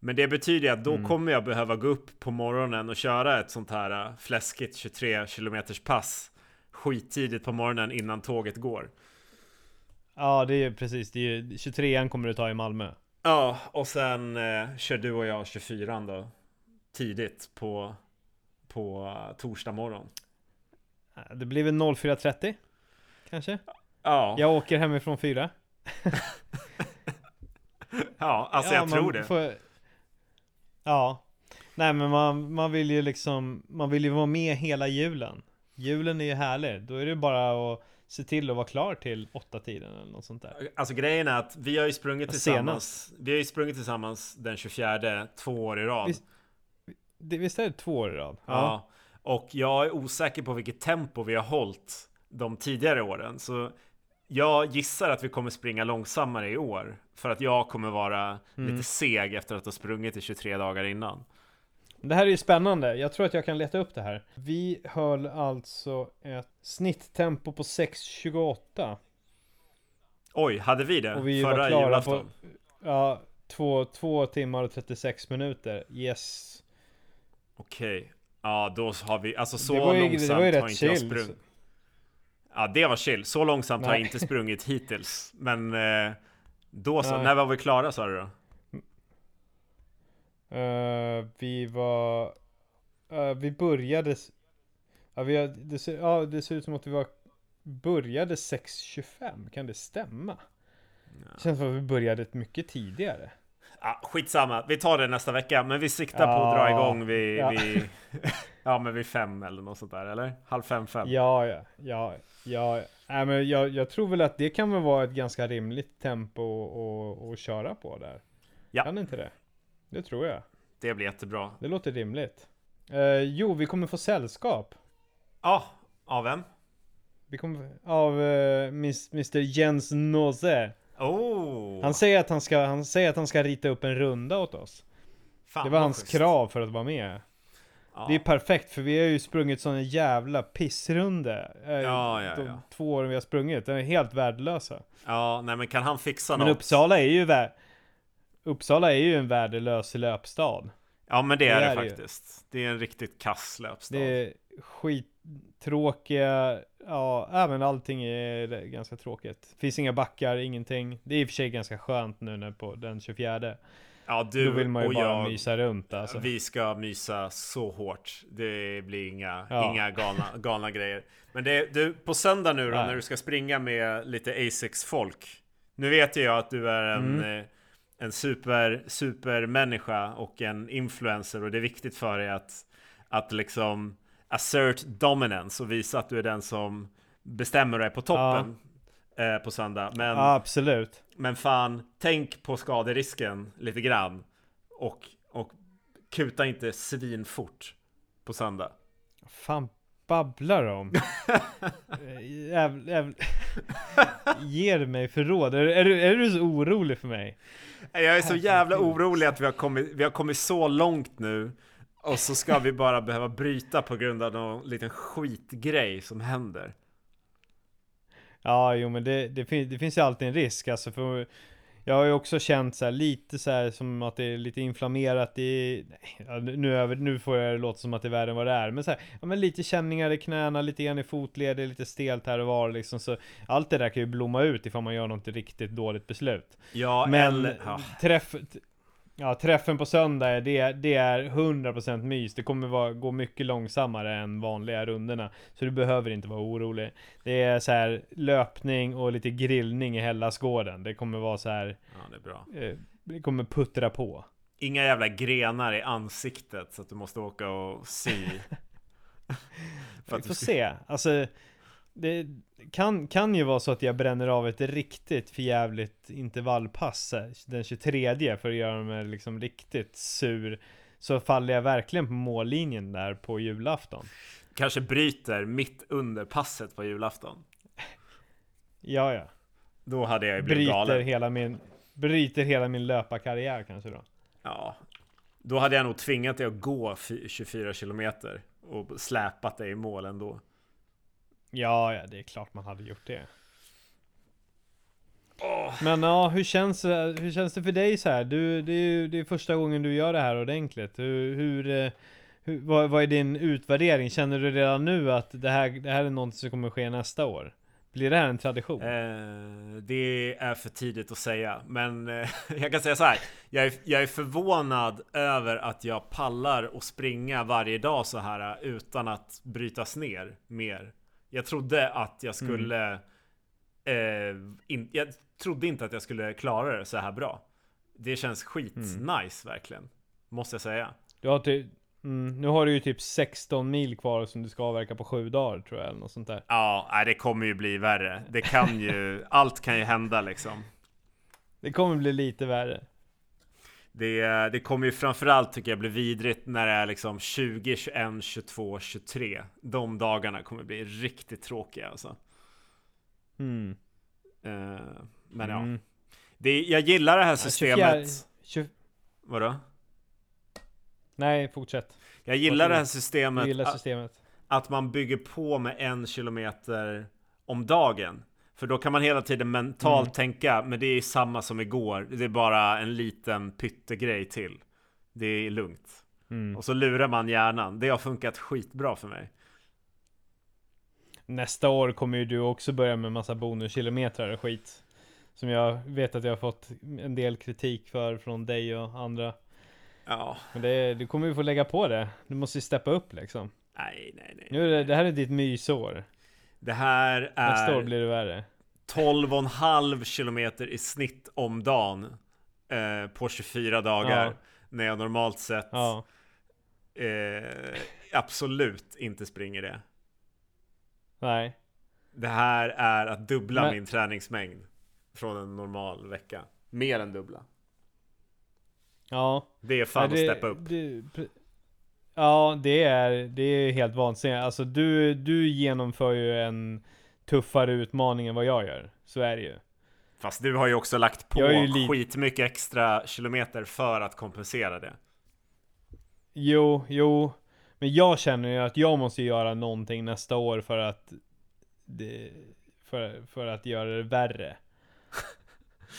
Men det betyder ju att då Mm. kommer jag behöva gå upp på morgonen och köra ett sånt här äh, fläskigt 23 kilometers pass skittidigt på morgonen innan tåget går. Ja, det är precis. Det är, 23an kommer du ta i Malmö. Ja, och sen eh, kör du och jag 24 då tidigt på, på eh, torsdag morgon. Det blir väl 04.30? Kanske? Ja, ja, Jag åker hemifrån 4. alltså ja, jag tror det. får- Ja. Nej men man, man vill ju liksom, man vill ju vara med hela julen. Julen är ju härlig. Då är det bara att se till att vara klar till åtta tiden eller något sånt där. Alltså grejen är att vi har ju sprungit Ja, tillsammans. Vi har ju sprungit tillsammans den 24 två år i rad. Visst- Det, visst är det två år i rad? Ja. Och jag är osäker på vilket tempo vi har hållit de tidigare åren. Så jag gissar att vi kommer springa långsammare i år. För att jag kommer vara Mm. lite seg efter att ha sprungit i 23 dagar innan. Det här är ju spännande. Jag tror att jag kan leta upp det här. Vi höll alltså ett snitttempo på 6.28. Oj, hade vi det? Och vi Förra var klara julafton? på ja, två, två timmar och 36 minuter. Yes. Okej. Ja, då har vi, alltså så Det var ju- det långsamt var ju har rätt inte jag chill. sprungit. Ja, det var chill. Så långsamt har jag Nej. inte sprungit hittills. Men eh, då så, Nej. när var vi klara sa du då? Eh, vi var... eh, vi började... Ja, vi har, det, ser, ja, det ser ut som att vi var... Började 6.25, kan det stämma? Det känns som att vi började mycket tidigare. Ja, skitsamma, vi tar det nästa vecka. Men vi siktar på att dra Ja. igång vid, Ja. vid, ja, men vid fem eller något sånt där, eller? Halv fem, fem? Ja, ja, ja, ja. Nej, men jag, jag tror väl att det kan väl vara ett ganska rimligt tempo att- köra på där. Ja. Kan inte det? Det tror jag. Det blir jättebra. Det låter rimligt. Eh, jo, vi kommer få sällskap. Ja, av vem? Vi kommer av eh, mis- Mr Jens Nose. Oh! Han säger att han ska, han säger att han ska rita upp en runda åt oss. Fan, det var hans schysst. krav för att vara med. Ja. Det är perfekt för vi har ju sprungit sån jävla pissrunde. eh, Ja, ja, de två åren vi har sprungit. De är helt värdelösa. ja, nej men kan han fixa Men något? Uppsala är ju vä- Uppsala är ju en värdelös löpstad. Ja men det, Det är det, är det ju. faktiskt. Det är en riktigt kass löpstad. Det är skittråkiga, ja, även allting är ganska tråkigt. Finns inga backar, ingenting. Det är i och för sig ganska skönt nu när på den 24. Ja du Då vill man ju och bara jag, mysa runt alltså. vi ska mysa så hårt. Det blir inga, Ja. inga galna, galna grejer. Men det, du, på söndag nu då Nej. när du ska springa med lite Asics folk. Nu vet jag att du är en, Mm. eh, en super, supermänniska och en influencer och det är viktigt för dig att, att liksom assert dominance och visa att du är den som bestämmer dig på toppen eh, på söndag. Men Ja, absolut. men fan, tänk på skaderisken lite grann. Och, och kuta inte svinfort på söndag. fan babblar om? Jävl, jävl... Ger mig för råd? Är, är, du, är du så orolig för mig? Jag är så jävla orolig att vi har, kommit, vi har kommit så långt nu. Och så ska vi bara behöva bryta på grund av någon liten skitgrej som händer. Ja, jo men det, det, fin- det finns ju alltid en risk alltså för Jag har ju också känt så här, lite så här som att det är lite inflammerat i nej, nu, över, nu får jag det låta som att det är värre än vad det är Men så här, ja men lite känningar i knäna, lite grann i fotleder, lite stelt här och var liksom så Allt det där kan ju blomma ut ifall man gör något riktigt dåligt beslut Ja, Men eller... Ja. träff, ja, träffen på söndag, är- det, det är 100% mys. Det kommer vara, gå mycket långsammare än vanliga rundorna. Så du behöver inte vara orolig. Det är så här löpning och lite grillning i Hellasgården. Det kommer vara så här, ja, det är bra. eh, det kommer puttra på. Inga jävla grenar i ansiktet så att du måste åka och sy. Vi får se. Alltså, det kan, kan ju vara så att jag bränner av ett riktigt förjävligt intervallpass eh, den 23 för att göra mig liksom riktigt sur. Så faller jag verkligen på mållinjen där på julafton. Kanske bryter mitt under passet på julafton. Ja, ja. Då hade jag ju blivit Bryter galen. hela min, bryter hela min löparkarriär kanske då. Ja, då hade jag nog tvingat dig att gå fy- 24 kilometer och släpat dig i mål ändå. Ja, ja, det är klart man hade gjort det. Men ja, hur känns, det- hur känns det för dig så här? Du, det, är ju det är första gången du gör det här ordentligt. Hur, hur, eh, hur vad, vad är din utvärdering? Känner du redan nu att det här, det här är något som kommer ske nästa år? Blir det här en tradition? Eh, det är för tidigt att säga, men eh, jag kan säga så här. Jag är, jag är förvånad över att jag pallar att springa varje dag så här eh, utan att brytas ner mer. Jag trodde att jag skulle... Eh, in, jag trodde inte att jag skulle klara det så här bra. Det känns skit nice verkligen. Måste jag säga. Du har typ, mm, nu har du ju typ 16 mil kvar som du ska avverka på sju dagar tror jag, eller något sånt där. Ja, det kommer ju bli värre. Det kan ju, allt kan ju hända liksom. Det kommer bli lite värre. Det, det kommer ju framförallt tycker jag bli vidrigt när det är liksom 20, 21, 22, 23. De dagarna kommer bli riktigt tråkiga alltså. Mm. Eh, men ja, Mm. det, jag gillar det här systemet. 24 20, Vadå? nej, fortsätt. Jag gillar det här systemet. gillar att- systemet. att man bygger på med en kilometer om dagen. För då kan man hela tiden mentalt Mm. tänka, men det är samma som igår. Det är bara en liten pyttegrej till. Det är lugnt. Mm. Och så lurar man hjärnan. Det har funkat skitbra för mig. Nästa år kommer ju du också börja med massa bonuskilometrar och skit. Som jag vet att jag har fått en del kritik för från dig och andra. Ja, Men det, du kommer ju få lägga på det. Du måste ju steppa upp liksom. nej, nej, nej. Nu det, det här är ditt mysår. Det här Nästa år är blir det värre. 12,5 kilometer i snitt om dagen. Eh, på 24 dagar. Ja. När jag normalt sett Ja. eh, absolut inte springer det. Nej. Det här är att dubbla Men- min träningsmängd från en normal vecka. Mer än dubbla. Ja. Det är fan Nej, att steppa upp. det- ja, det är, det är helt vansinnigt. Alltså du, du genomför ju en tuffare utmaning än vad jag gör. Så är det ju. Fast du har ju också lagt på skitmycket extra kilometer för att kompensera det. Jo, jo. Men jag känner ju att jag måste göra någonting nästa år för att för, för att göra det värre.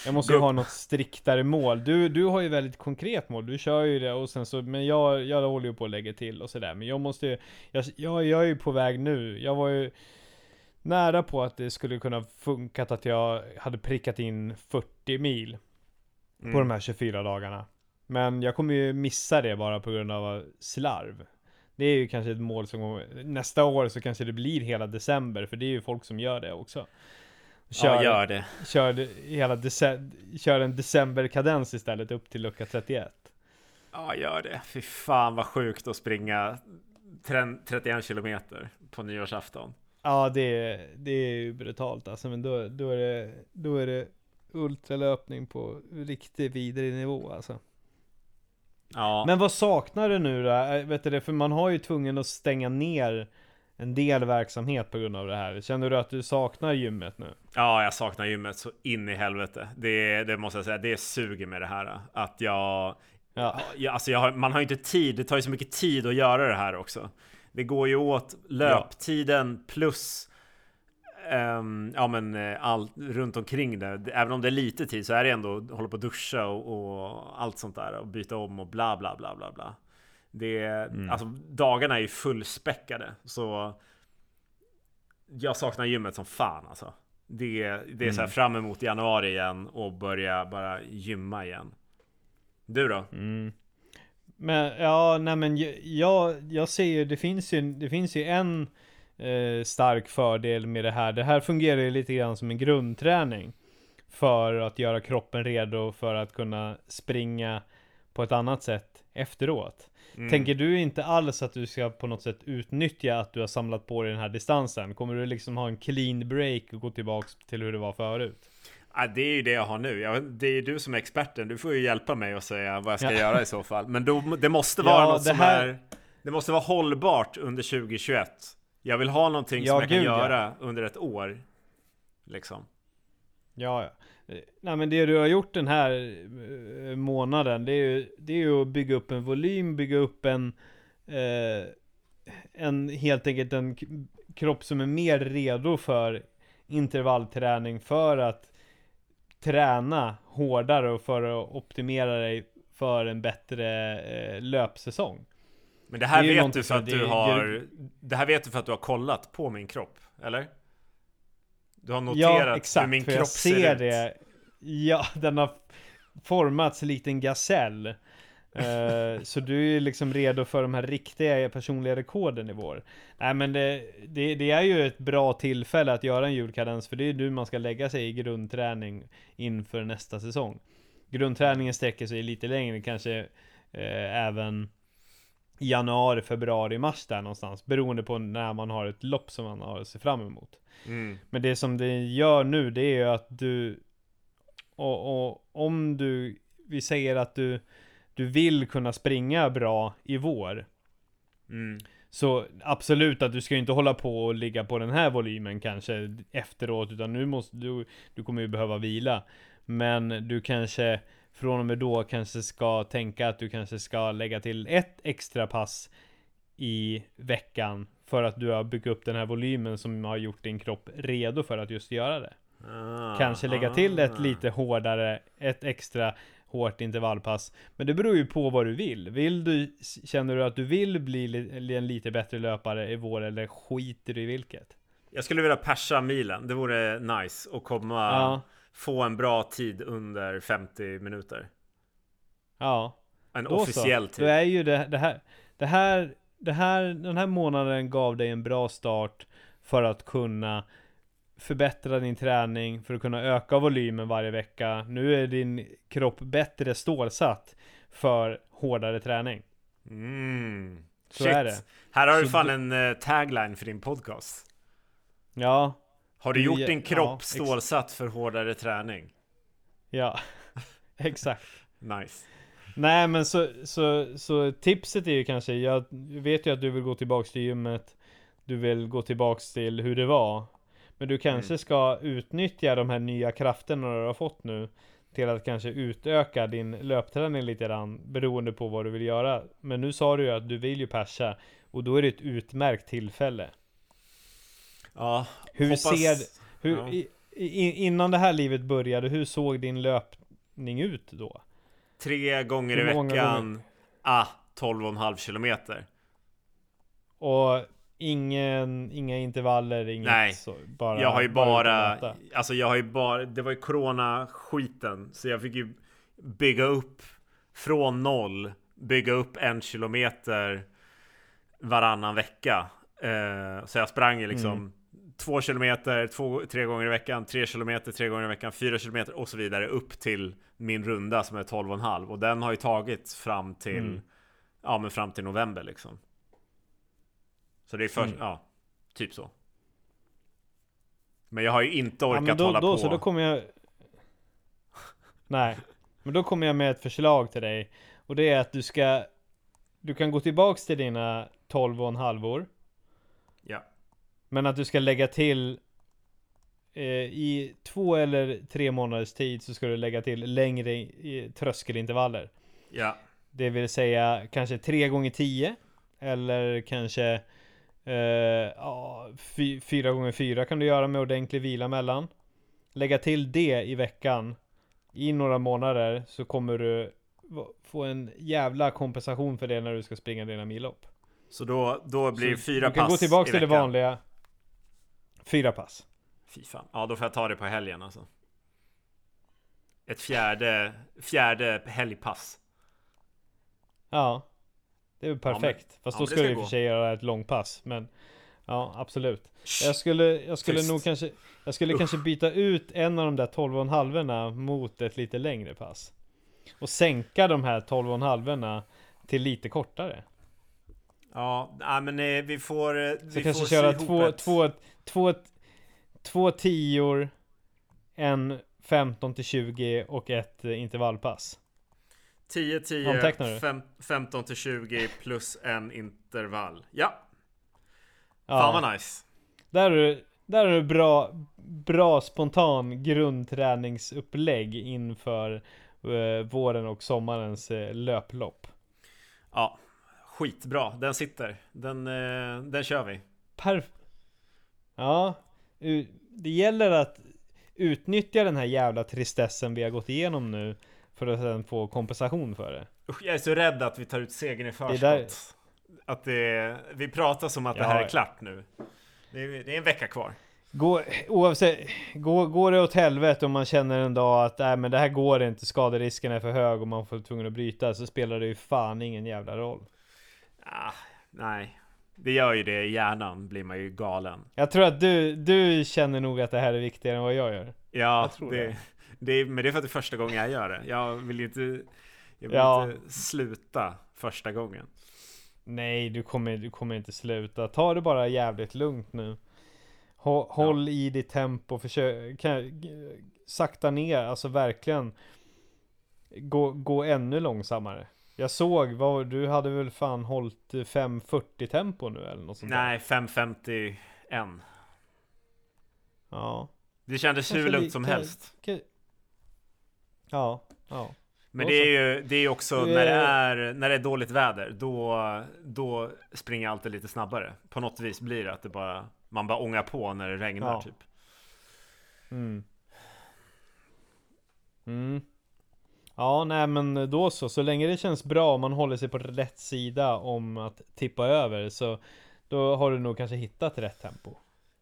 Jag måste ju ha något striktare mål. Du, du har ju väldigt konkret mål. Du kör ju det och sen så, men jag, jag håller ju på att lägga till och sådär. Men jag måste ju, jag, jag, jag är ju på väg nu. Jag var ju nära på att det skulle kunna funkat att jag hade prickat in 40 mil Mm. på de här 24 dagarna. Men jag kommer ju missa det bara på grund av slarv. Det är ju kanske ett mål som nästa år så kanske det blir hela december, för det är ju folk som gör det också. Ja, gör det. Kör, hela dece- kör en decemberkadens istället upp till lucka 31. Ja, gör det. Fy fan vad sjukt att springa tren- 31 kilometer på nyårsafton. Ja, det, är- det är brutalt alltså, men då, då, är det, då är det ultralöpning på riktigt vidrig nivå alltså. Ja, Men vad saknar du nu då? Eh, Vet du det, för man har ju tvungen att stänga ner en del verksamhet på grund av det här. Känner du att du saknar gymmet nu? ja, jag saknar gymmet så in i helvete. Det, det måste jag säga, det suger med det här. Att jag... Ja, Ja, alltså jag har, man har ju inte tid, det tar ju så mycket tid att göra det här också. Det går ju åt löptiden plus ehm, ja men eh, allt runt omkring det. Även om det är lite tid så är det ändå hålla på att duscha och, och allt sånt där och byta om och bla bla bla bla bla. Det, alltså dagarna är ju fullspäckade så jag saknar gymmet som fan alltså. Det, det är så här fram emot januari igen och börja bara gymma igen. Du då? Mm. Men ja, nej men jag- jag, jag ser ju, det finns ju, det finns ju en eh, stark fördel med det här. Det här fungerar ju lite grann som en grundträning. För att göra kroppen redo för att kunna springa på ett annat sätt efteråt. Mm. Tänker du inte alls att du ska på något sätt utnyttja att du har samlat på dig den här distansen? Kommer du liksom ha en clean break och gå tillbaks till hur det var förut? Ja, det är ju det jag har nu. Jag, det är ju du som är experten. Du får ju hjälpa mig och säga vad jag ska Ja. göra i så fall. Men då, det måste vara Ja, något som här- är... Det måste vara hållbart under 2021. Jag vill ha någonting Ja, som jag kan gud, ja. göra under ett år. Liksom. Ja. Eh, Nej men det du har gjort den här eh, månaden, det är ju, det är ju att bygga upp en volym, bygga upp en, eh, en helt enkelt en kropp som är mer redo för intervallträning för att träna hårdare och för att optimera dig för en bättre eh, löpsäsong. Men det här Det vet du för att du har... Det här vet du för att du har kollat på min kropp, eller? Du har Ja, noterat hur exakt, min för kropp jag ser ser ut. det. Ja, den har formats likt en gasell. Eh, så du är liksom redo för de här riktiga personliga rekorden i vår. Nej men det, det, det är ju ett bra tillfälle att göra en julkadens för det är nu man ska lägga sig i grundträning inför nästa säsong. Grundträningen sträcker sig lite längre, kanske eh, även januari, februari, mars där någonstans. Beroende på när man har ett lopp som man har att se fram emot. Mm. Men det som det gör nu det är ju att du och, och om du Vi säger att du Du vill kunna springa bra i vår Mm. Så absolut att du ska ju inte hålla på och ligga på den här volymen kanske efteråt utan nu måste du Du kommer ju behöva vila Men du kanske Från och med då kanske ska tänka att du kanske ska lägga till ett extra pass I veckan För att du har byggt upp den här volymen som har gjort din kropp redo för att just göra det Ah, Kanske lägga till ett ah. lite hårdare, ett extra hårt intervallpass. Men det beror ju på vad du vill. Vill du, känner du att du vill bli li- en lite bättre löpare i vår eller skiter du i vilket? Jag skulle vilja persa milen. Det vore nice att komma... Ja, Få en bra tid under 50 minuter. ja. En Då officiell så. tid. Då är ju det, det här, det här, det här, den här månaden gav dig en bra start för att kunna förbättra din träning, för att kunna öka volymen varje vecka. Nu är din kropp bättre stålsatt för hårdare träning. Mm. Så Shit. är det. Här har du fan en eh, tagline för din podcast. Ja, Har du gjort ja, din kropp ex- stålsatt för hårdare träning? ja, exakt. Nice. Nej men så, så, så tipset är ju kanske, jag vet ju att du vill gå tillbaks till gymmet Du vill gå tillbaks till hur det var Men du kanske Mm. ska utnyttja de här nya krafterna du har fått nu till att kanske utöka din löpträning lite grann beroende på vad du vill göra. Men nu sa du ju att du vill ju persa och då är det ett utmärkt tillfälle. Ja, Hur hoppas... ser, hur, ja. i, i, innan det här livet började, hur såg din löpning ut då? Tre gånger i veckan, ah, 12,5 kilometer. Och ingen, inga intervaller, inget Nej, så, bara jag har ju bara, möta. alltså jag har ju bara, det var ju corona skiten så jag fick ju bygga upp från noll, bygga upp en kilometer varannan vecka. Eh, så jag sprang ju liksom Mm. Två kilometer två, tre gånger i veckan, tre kilometer tre gånger i veckan, fyra kilometer och så vidare upp till min runda som är 12,5 och den har ju tagit fram till, Mm. ja men fram till november liksom. Så det är först, Mm. ja, typ så. Men jag har ju inte Ja, orkat men då, hålla då, på. Så då kommer jag... Nej, men då kommer jag med ett förslag till dig. Och det är att du ska... Du kan gå tillbaks till dina 12 och en halvor. Men att du ska lägga till eh, I två eller tre månaders tid så ska du lägga till längre i, tröskelintervaller. Ja. Det vill säga kanske 3 gånger 10 Eller kanske eh, 4 gånger 4 kan du göra med ordentlig vila mellan Lägga till det i veckan I några månader så kommer du Få en jävla kompensation för det när du ska springa dina millopp Så då, då blir Så fyra Du kan pass gå tillbaka i till det veckan. vanliga Fyra pass Fy fan. Ja, då får jag ta det på helgen alltså. Ett fjärde, fjärde helgpass. Ja Det är väl Ja, men- perfekt Fast ja, då ska du i och för sig göra ett långpass Men Ja absolut Jag skulle, jag skulle Tyst. nog kanske Jag skulle Usch. kanske byta ut en av de där 12 och en halvorna mot ett lite längre pass Och sänka de här 12 och en halvorna till lite kortare Ja, nej, men eh, vi får... eh, Så vi kanske får köra två, ett- två, två, två tior En 15 till 20 och ett eh, intervallpass 10, 10, Antecknar du? fem, 15 till 20 plus en intervall. Ja, Ja, fan vad nice. där är du, där är du bra, bra spontan grundträningsupplägg inför eh, våren och sommarens eh, löplopp Ja, skitbra. Den sitter. Den, eh, den kör vi. Perf Ja Det gäller att utnyttja den här jävla tristessen vi har gått igenom nu För att sen få kompensation för det Usch, jag är så rädd att vi tar ut segern i förskott. där- Att det, vi pratar som att det Ja, här är klart nu. Det är, det är en vecka kvar. Gå, oavsett, går, går det åt helvete om man känner en dag att nej men det här går inte, skaderisken är för hög och man får tvungen att bryta Så spelar det ju fan ingen jävla roll Ah, nej, det gör ju det i hjärnan blir man ju galen. Jag tror att du, du känner nog att det här är viktigare än vad jag gör Ja, Jag tror det, det. det. är, men det är för att det är första gången jag gör det. Jag vill ju inte, jag vill Ja. inte sluta första gången. Nej, du kommer, du kommer inte sluta. Ta det bara jävligt lugnt nu. Hå- Håll i ditt tempo, försök kan, sakta ner, alltså verkligen. Gå, gå ännu långsammare. Jag såg, vad, du hade väl fan hållit 5.40 tempo nu eller något sånt? Nej, 5.51. Ja. Det kändes hur lugnt som kan- helst. kan- Ja, ja. Men det är ju det är också Du när det är- är, när det är dåligt väder, då, då springer jag alltid lite snabbare. På något vis blir det att det bara, man bara ångar på när det regnar Ja. typ. Mm. Mm. Ja, nej men då så. Så länge det känns bra om man håller sig på rätt sida om att tippa över så då har du nog kanske hittat rätt tempo.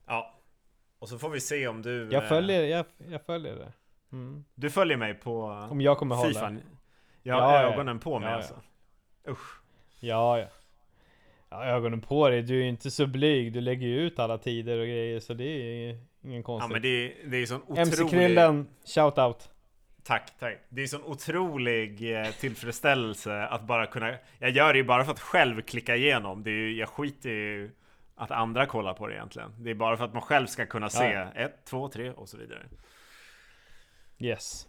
Ja. Och så får vi se om du... Jag eh, följer, jag, jag följer det. Mm. Du följer mig på... Om jag kommer hålla. fan. Jag Ja, har ja. ögonen på mig Ja, ja. alltså. Usch. Ja, ja. Ja, ögonen på dig. Du är ju inte så blyg. Du lägger ju ut alla tider och grejer så det är ingen Ja konstigt. men det, är- det är sån otrolig... MC-kryllen, shout out. Tack, tack. Det är sån otrolig eh, tillfredsställelse att bara kunna... Jag gör det ju bara för att själv klicka igenom. Det är ju, jag skiter ju att andra kollar på det egentligen. Det är bara för att man själv ska kunna se Ja, ett, två, tre och så vidare. Yes.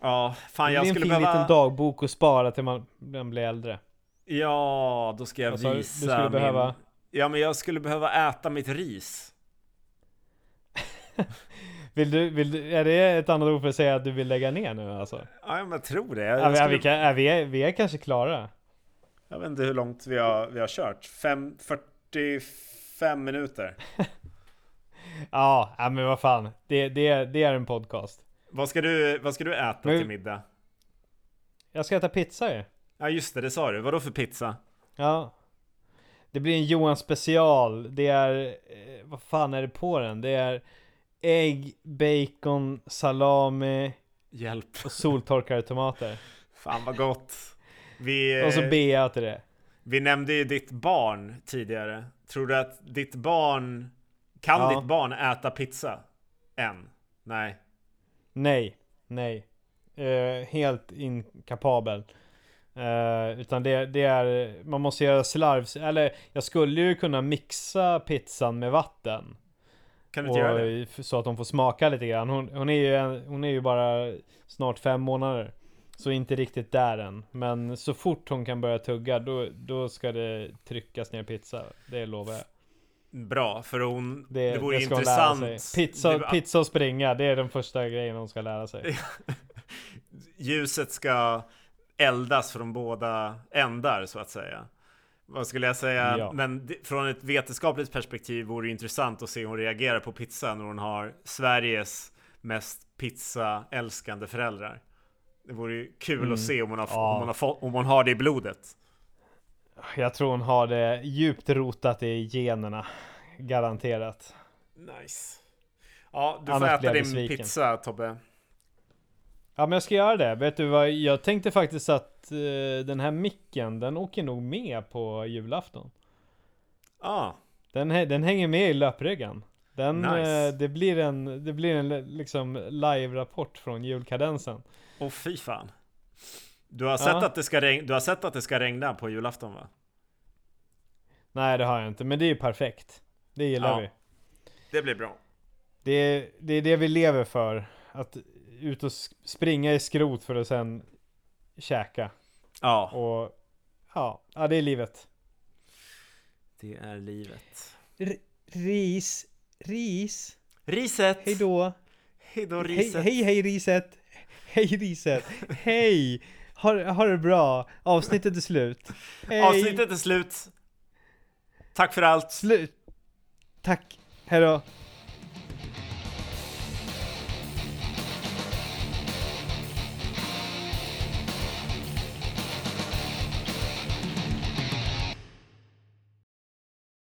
Ja, fan det jag blir en skulle fin behöva... liten dagbok att spara till man, man blir äldre. Ja, då ska jag Vad sa du? Visa skulle min... behöva- Ja, men jag skulle behöva äta mitt ris. Vill du, vill du, är det ett annat ord för att säga att du vill lägga ner nu alltså? Ja, men jag tror det. Ja, Jag, vi, skulle, vi, kan, är vi, vi är kanske klara. jag vet inte hur långt vi har, vi har kört. Fem, 45 minuter. Ja, ja men vad fan. Det, det, det är en podcast. Vad ska du, vad ska du äta Men- till middag? Jag ska äta pizza ju. Ja just det, det sa du. Vadå för pizza? Ja. Det blir en Johan special. Det är, eh, vad fan är det på den? Det är ägg, bacon, salami Hjälp. och soltorkade tomater. Fan vad gott. Vi, Och så eh, bea till det. vi nämnde ju ditt barn tidigare. Tror du att ditt barn, kan Ja. ditt barn äta pizza? Än? Nej. Nej, nej. Eh, helt inkapabel. Eh, utan det, det är, man måste göra slarvs, eller jag skulle ju kunna mixa pizzan med vatten. Kan du inte göra det? Så att de får smaka lite grann. Hon, hon, är ju en, hon är ju bara snart fem månader. Så inte riktigt där än. Men så fort hon kan börja tugga då, då ska det tryckas ner pizza. Det lovar jag. Bra, för hon, det, Det, vore det intressant. Pizza, Det pizza och springa, det är den första grejen hon ska lära sig. ljuset ska eldas från båda ändar så att säga. Vad skulle jag säga? Ja. Men från ett vetenskapligt perspektiv vore det intressant att se hur hon reagerar på pizza när hon har Sveriges mest pizza-älskande föräldrar. Det vore ju kul Mm. att se om hon, har, Ja. om, hon har fått, om hon har det i blodet. Jag tror hon har det djupt rotat i generna. Garanterat. Nice. Ja, du Annars får äta din besviken. pizza Tobbe. Ja men jag ska göra det. Vet du vad? Jag tänkte faktiskt att eh, den här micken, den åker nog med på julafton. Ja, Den, den hänger med i löpryggen. Den, Nice. eh, det blir en, det blir en li- liksom live-rapport från julkadensen. och fy fan. Du har, sett Ja. att det ska regn- du har sett att det ska regna på julafton va? Nej det har jag inte, men det är ju perfekt. Det gillar Ja. vi. Det blir bra. Det är, det är det vi lever för. Att ut och springa i skrot för att sen käka. Ja, Och ja, ja det är livet. det är livet. R- ris, ris, Riset! hej då. Hej då Hej, riset! hej, hej riset. Hej riset. Hej. Ha, ha det bra. Avsnittet är slut. Hej. Avsnittet är slut. Tack för allt. Slut. Tack. Hej då.